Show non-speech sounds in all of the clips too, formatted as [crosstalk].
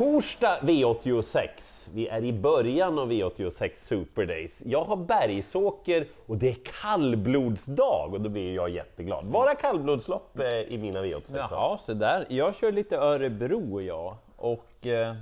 Torsdag V86. Vi är i början av V86 Super Days. Jag har Bergsåker och det är kallblodsdag och då blir jag jätteglad. Bara kallblodslopp eh, i mina V86. Jaha, så där. Jag kör lite Örebro jag och eh,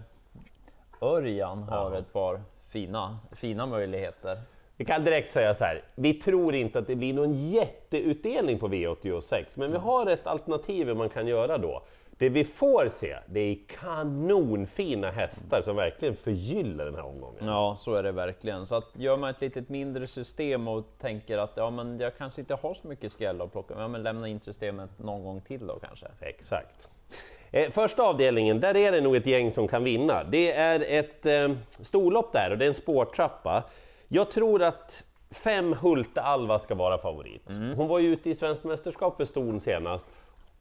Örjan har Ja. ett par fina, fina möjligheter. Vi kan direkt säga så här, vi tror inte att det blir någon jätteutdelning på V86, men vi har ett alternativ hur man kan göra då. Det vi får se, det är kanonfina hästar som verkligen förgyller den här omgången. Ja, så är det verkligen. Så att gör man ett litet mindre system och tänker att ja, men jag kanske inte har så mycket skräll att plocka, ja, men lämna in systemet någon gång till då kanske. Exakt. Eh, första avdelningen, där är det nog ett gäng som kan vinna. Det är ett eh, storlopp där och det är en spårtrappa. Jag tror att fem Hulta Alva ska vara favorit. Hon var ju ute i Svenskt mästerskap för ston senast.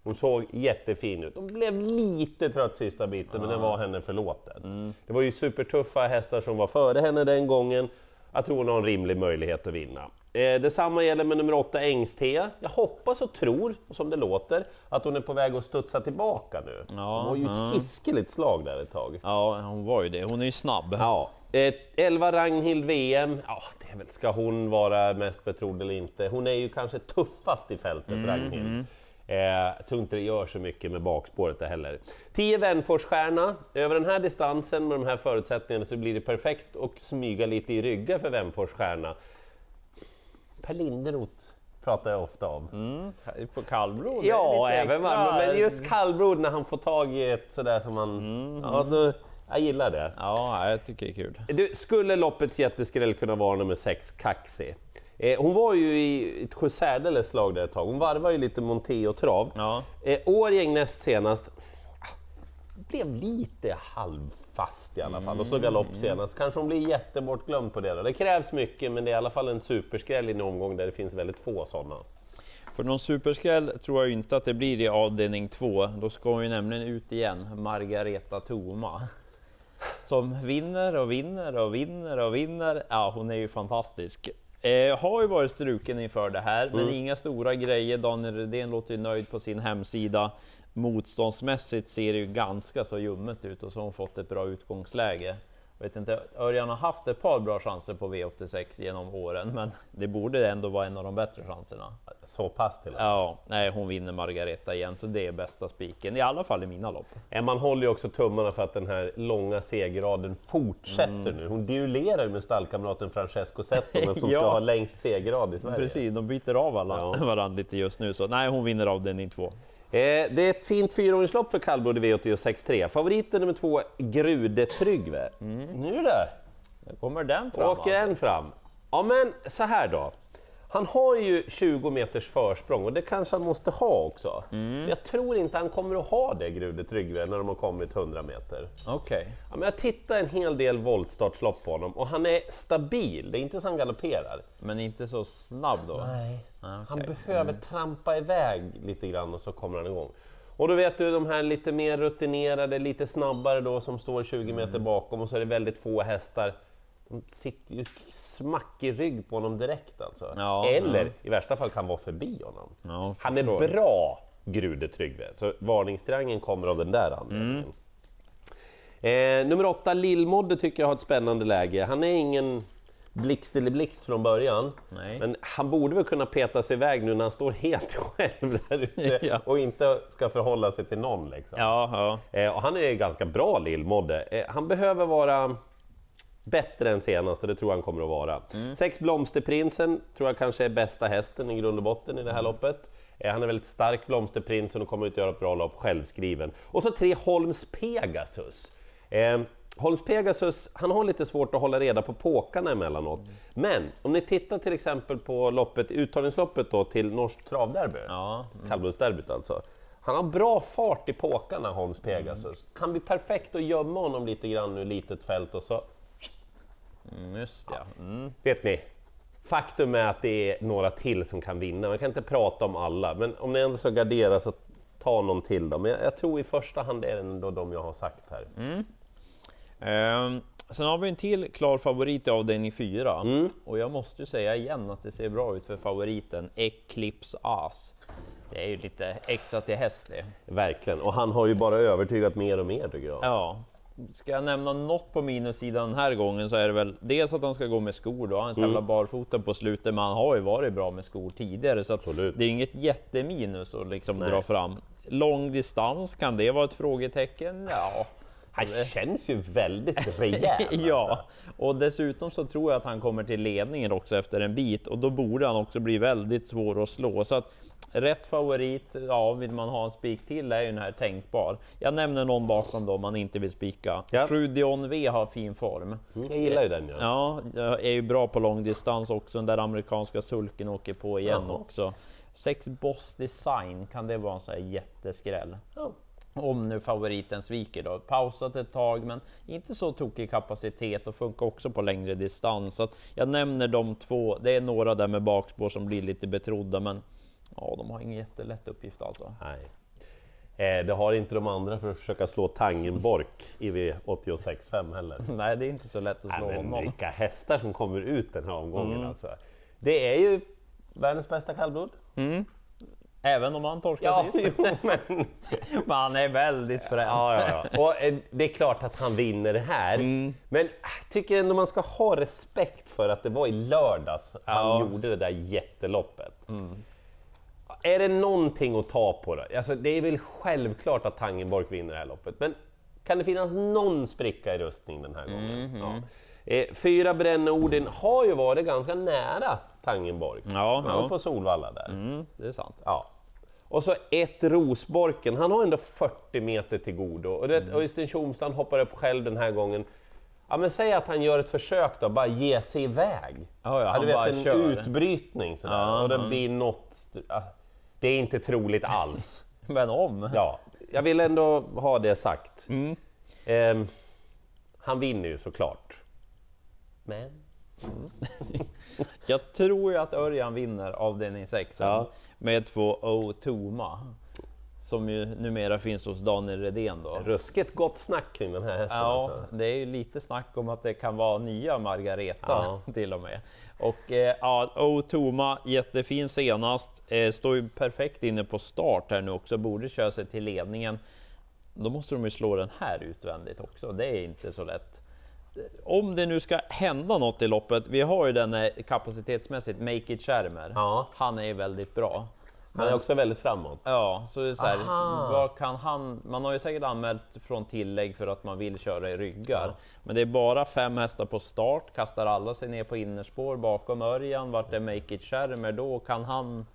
Hon såg jättefin ut. Hon blev lite trött sista biten, men det var henne förlåtet. Det var ju supertuffa hästar som var före henne den gången. Jag tror hon har en rimlig möjlighet att vinna. Eh, detsamma gäller med nummer 8 Engstea. Jag hoppas och tror, som det låter, att hon är på väg att studsa tillbaka nu. Ja, hon var ju ett hiskeligt slag där ett tag. Ja, hon var ju det. Hon är ju snabb. Ja, eh, 11 Ragnhild VM, ja, det är väl, ska hon vara mest betrodd eller inte? Hon är ju kanske tuffast i fältet, Ragnhild. Eh, tror inte det gör så mycket med bakspåret där heller. 10 Wenforsstjärna, över den här distansen med de här förutsättningarna så blir det perfekt att smyga lite i ryggen för Wenforsstjärna. Per Linderoth pratar jag ofta om. På kallblod? Ja, även man, men just kallblod när han får tag i ett sådär som man... Ja, då, jag gillar det. Ja, jag tycker det är kul. Du, skulle loppets jätteskräll kunna vara nummer 6, Kaxi? Eh, hon var ju i ett sjösärdeles slag där ett tag. Hon varvar ju lite monté och trav. Ja. Eh, Årgäng näst senast blev lite halvfast i alla fall och så galopp senast. Kanske hon blir jättebortglömd på det då. Det krävs mycket men det är i alla fall en superskräll i en omgång där det finns väldigt få sådana. För någon superskräll tror jag inte att det blir i avdelning två. Då ska hon ju nämligen ut igen, Margareta Thoma. Som vinner och vinner och vinner och vinner. Ja, hon är ju fantastisk. Eh, har ju varit struken inför det här, men inga stora grejer. Daniel Redén låter ju nöjd på sin hemsida. Motståndsmässigt ser det ju ganska så ljummet ut och så har hon fått ett bra utgångsläge. Vet inte, Örjan har haft ett par bra chanser på V86 genom åren, men det borde ändå vara en av de bättre chanserna. Så pass till. Ja, nej, hon vinner Margareta igen, så det är bästa spiken, i alla fall i mina lopp. Man håller ju också tummarna för att den här långa segerraden fortsätter Mm. nu. Hon duellerar med stallkamraten Francesco Zetterberg [laughs] som Ja. ska ha längst segerrad i Sverige. Precis, de byter av alla Ja. [laughs] varandra lite just nu, så nej, hon vinner avdelning två. Eh, det är ett fint fyraåringslopp för kallblod i V86.3. Favoriten nummer två, Grude Tryggve. Nu där Där kommer den fram. åker en fram. Ja men så här då. Han har ju 20 meters försprång och det kanske han måste ha också. Men jag tror inte han kommer att ha det, Grude Tryggve, när de har kommit 100 meter. Okej. Ja, men jag tittar en hel del voltstartslopp på honom och han är stabil. Det är inte så han galopperar. Men inte så snabb då? Nej. Ah, Han okej. behöver trampa iväg lite grann och så kommer han igång. Och då vet du de här lite mer rutinerade, lite snabbare då som står 20 meter bakom och så är det väldigt få hästar. De sitter ju smack i rygg på honom direkt alltså. Ja, Eller i värsta fall kan vara förbi honom. Ja, Han är bra, Grude Tryggve, så varningstriangeln kommer av den där anledningen. Eh, nummer åtta, Lillmodde tycker jag har ett spännande läge. Han är ingen blixt eller blixt från början, Nej. men han borde väl kunna peta sig iväg nu när han står helt [laughs] själv där ute Ja. och inte ska förhålla sig till någon. Liksom. Ja, ja. Eh, och han är ganska bra, Lillmodde. Eh, han behöver vara bättre än senast och det tror jag han kommer att vara. Sex Blomsterprinsen tror jag kanske är bästa hästen i grund och botten i det här loppet. Eh, Han är väldigt stark, Blomsterprinsen, och kommer att göra ett bra lopp, självskriven. Och så tre Holms Pegasus. Eh, Holms Pegasus, han har lite svårt att hålla reda på påkarna emellanåt. Men om ni tittar till exempel på loppet, uttagningsloppet då till Norskt travderby, Ja, kallblodsderbyt alltså. Han har bra fart i påkarna, Holms Pegasus. Kan bli perfekt att gömma honom lite grann ur litet fält och så... mm, just ja. Mm. Vet ni? Faktum är att det är några till som kan vinna. Man kan inte prata om alla, men om ni ändå ska gardera så ta någon till då. Men jag, jag tror i första hand är det ändå de jag har sagt här. Ehm, sen har vi en till klar favorit i avdelning 4 Mm. och jag måste ju säga igen att det ser bra ut för favoriten Eclipse As. Det är ju lite extra till häst det. Verkligen, och han har ju bara övertygat mer och mer tycker jag. Ja, ska jag nämna något på minussidan den här gången så är det väl dels att han ska gå med skor då. Han tävlar Mm. barfota på slutet, men han har ju varit bra med skor tidigare så det är inget jätteminus att liksom Nej. dra fram. Lång distans, kan det vara ett frågetecken? Ja. Han känns ju väldigt [laughs] rejäl. ja, och dessutom så tror jag att han kommer till ledningen också efter en bit och då borde han också bli väldigt svår att slå. Så att rätt favorit, ja, vill man ha en spik till är ju den här tänkbar. Jag nämner någon bakom då om man inte vill spika. Ja. 7 Dion V har fin form. Mm, Jag gillar ju den ja. Ja, är ju bra på långdistans också. Den där amerikanska sulken åker på igen Ja. också. 6 Boss Design, kan det vara en sån här jätteskräll? Ja. Om nu favoriten sviker då. Pausat ett tag, men inte så tokig kapacitet och funkar också på längre distans. Så jag nämner de två. Det är några där med bakspår som blir lite betrodda, men ja, de har ingen jättelätt uppgift alltså. Nej. Eh, det har inte de andra för att försöka slå Tangenbork i V86.5 heller. [laughs] Nej, det är inte så lätt att Nej, slå men honom. vilka hästar som kommer ut den här omgången Mm. alltså. Det är ju världens bästa kallblod. Även om han torskar Ja, sist. jo, [laughs] men, Men han är väldigt frän. ja, ja, ja. Och eh, det är klart att han vinner det här. Mm. Men jag tycker ändå man ska ha respekt för att det var i lördags han Ja. Mm. gjorde det där jätteloppet. Är det någonting att ta på då? Alltså, det är väl självklart att Tangenborg vinner det här loppet, men kan det finnas någon spricka i rustning den här gången? Mhm. Ja. Eh, fyra Bränne Odin har ju varit ganska nära Tangenborg. Ja, Han ja. på Solvalla där. Mm, det är sant. Ja. Och så ett Rosborken, han har ändå 40 meter till godo. Och Mm. det, Öystein Tjomsland hoppar upp själv den här gången. Ja men säg att han gör ett försök då, bara ge sig iväg. Ja, ja, Ja, han du vet en kör. utbrytning sådär. Ja, och det ja. blir något... Det är inte troligt alls. [laughs] Men om. Ja, jag vill ändå ha det sagt. Mm. Ehm, han vinner ju såklart. Men... [laughs] Jag tror ju att Örjan vinner avdelning 6 Ja. med två O Toma. Som ju numera finns hos Daniel Redén då. Ruskigt gott snack kring den här hästen Ja, alltså. det är ju lite snack om att det kan vara nya Margareta Ja. [laughs] till och med. Och eh, ja, O Toma, jättefin senast, eh, står ju perfekt inne på start här nu också, borde köra sig till ledningen. Då måste de ju slå den här utvändigt också, det är inte så lätt. Om det nu ska hända något i loppet, vi har ju den kapacitetsmässigt, Make It Schermer. Ja. Han är ju väldigt bra. Han är också väldigt framåt. Ja, så det är så här, vad kan han, man har ju säkert anmält från tillägg för att man vill köra i ryggar. Men det är bara fem hästar på start, kastar alla sig ner på innerspår bakom Örjan. Vart är Make It Schermer då? Kan han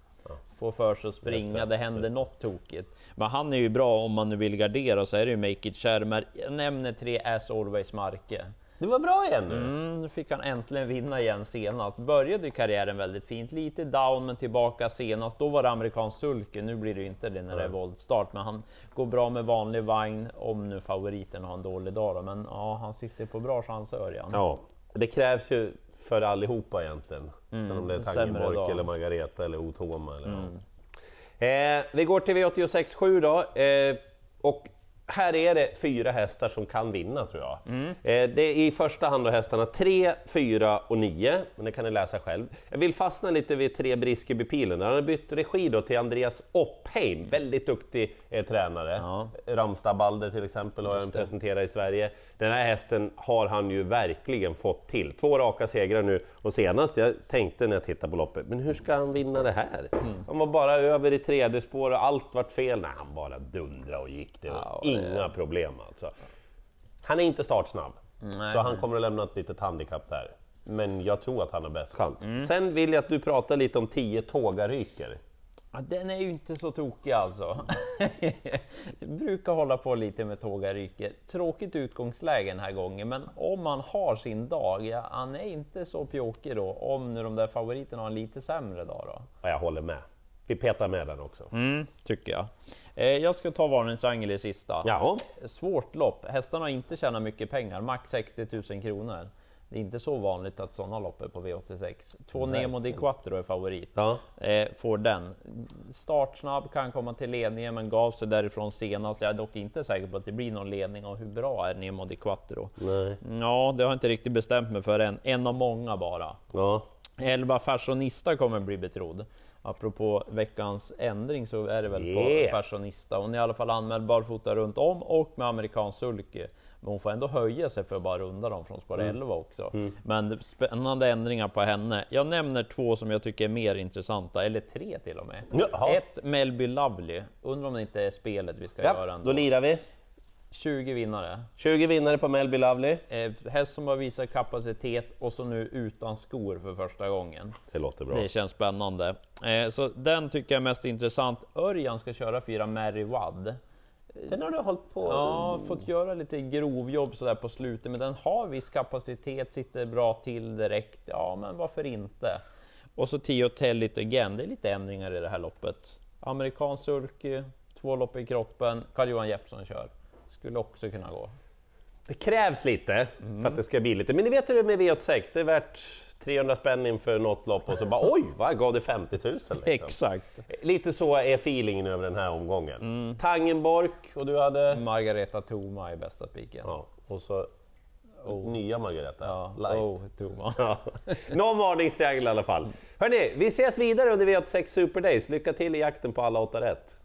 få för sig att springa? Det, det, händer just något tokigt. Men han är ju bra om man nu vill gardera så är det ju Make It Schermer. Jag nämner tre As Always Marke. Det var bra igen nu. Mm, nu fick han äntligen vinna igen senast. Började karriären väldigt fint, lite down men tillbaka senast. Då var det amerikansk sulke, nu blir det inte det när det är voltstart. Men han går bra med vanlig vagn, om nu favoriten har en dålig dag då. Men ja, han sitter på bra chans Örjan. Ja, det krävs ju för allihopa egentligen. Mm, om det är Tangenborg eller Margareta eller Otoma. Eller Mm. eh, vi går till V86.7 då. Eh, och här är det fyra hästar som kan vinna tror jag. Mm. Eh, det är i första hand då hästarna 3, 4 och 9, men det kan ni läsa själv. Jag vill fastna lite vid 3 Briskeby-pilen. Han har bytt regi då till Andreas Oppheim, väldigt duktig eh, tränare. Ja. Ramstad Balder till exempel har han presenterat i Sverige. Den här hästen har han ju verkligen fått till. Två raka segrar nu och senast, jag tänkte när jag tittade på loppet, men hur ska han vinna det här? Mm. Han var bara över i tredje spår och allt vart fel. Nej, han bara dundrade och gick. Det Ja, det- inga problem alltså. Han är inte startsnabb, Nej, så han kommer att lämna ett litet handikapp där. Men jag tror att han har bäst chans. Mm. Sen vill jag att du pratar lite om 10 Tågaryker. Ja, den är ju inte så tokig alltså. [laughs] Jag brukar hålla på lite med tågaryker. Tråkigt utgångsläge den här gången, men om man har sin dag, ja, han är inte så pjåkig då. Om nu de där favoriterna har en lite sämre dag då. Ja, jag håller med. Vi petar med den också. Mm, tycker jag. Eh, jag ska ta varningsangel i sista. Ja, Svårt lopp. Hästarna har inte tjänat mycket pengar, max 60 000 kronor. Det är inte så vanligt att sådana lopp är på V86. Två Nemo di Quattro är favorit. ja. Eh, får den. Startsnabb, kan komma till ledningen, men gav sig därifrån senast. Jag är dock inte säker på att det blir någon ledning och hur bra är Nemo di Quattro? Nej. Ja, det har jag inte riktigt bestämt mig för än. En av många bara. Ja. 11 Fashionista kommer bli betrodd. Apropå veckans ändring så är det väl Yeah. på Fashionista. Hon är i alla fall anmäld barfota runt om och med amerikansk sulke. Men hon får ändå höja sig för att bara runda dem från spår 11 också. Men det är spännande ändringar på henne. Jag nämner två som jag tycker är mer intressanta, eller tre till och med. Jaha. Ett Melby Lovely. Undrar om det inte är spelet vi ska göra Ja, ändå. då lirar vi. 20 vinnare. 20 vinnare på Melby Lovely. Eh, häst som har visat kapacitet och så nu utan skor för första gången. Det låter bra. Det känns spännande. Eh, så den tycker jag är mest intressant. Örjan ska köra fyra Mary Wadd. Den har du hållit på... Ja, fått göra lite grovjobb sådär på slutet, men den har viss kapacitet, sitter bra till direkt. Ja, men varför inte? Och så Tio Tell It Again, det är lite ändringar i det här loppet. Amerikansk sulky, två lopp i kroppen, Carl-Johan Jeppsson kör. Skulle också kunna gå. Det krävs lite för att det ska bli lite. Men ni vet hur det är med V86, det är värt 300 spänn inför något lopp och så bara oj, vad gav det 50 000? Liksom. [laughs] Exakt. Lite så är feelingen över den här omgången. Tangenborg och du hade... Margareta Thoma är bästa spiken. Ja, och så nya Margareta. Ja, Light. oh, Thoma. [laughs] Ja. Någon varningstriangel i alla fall. Hörni, vi ses vidare under V86 Super Days. Lycka till i jakten på alla åtta rätt!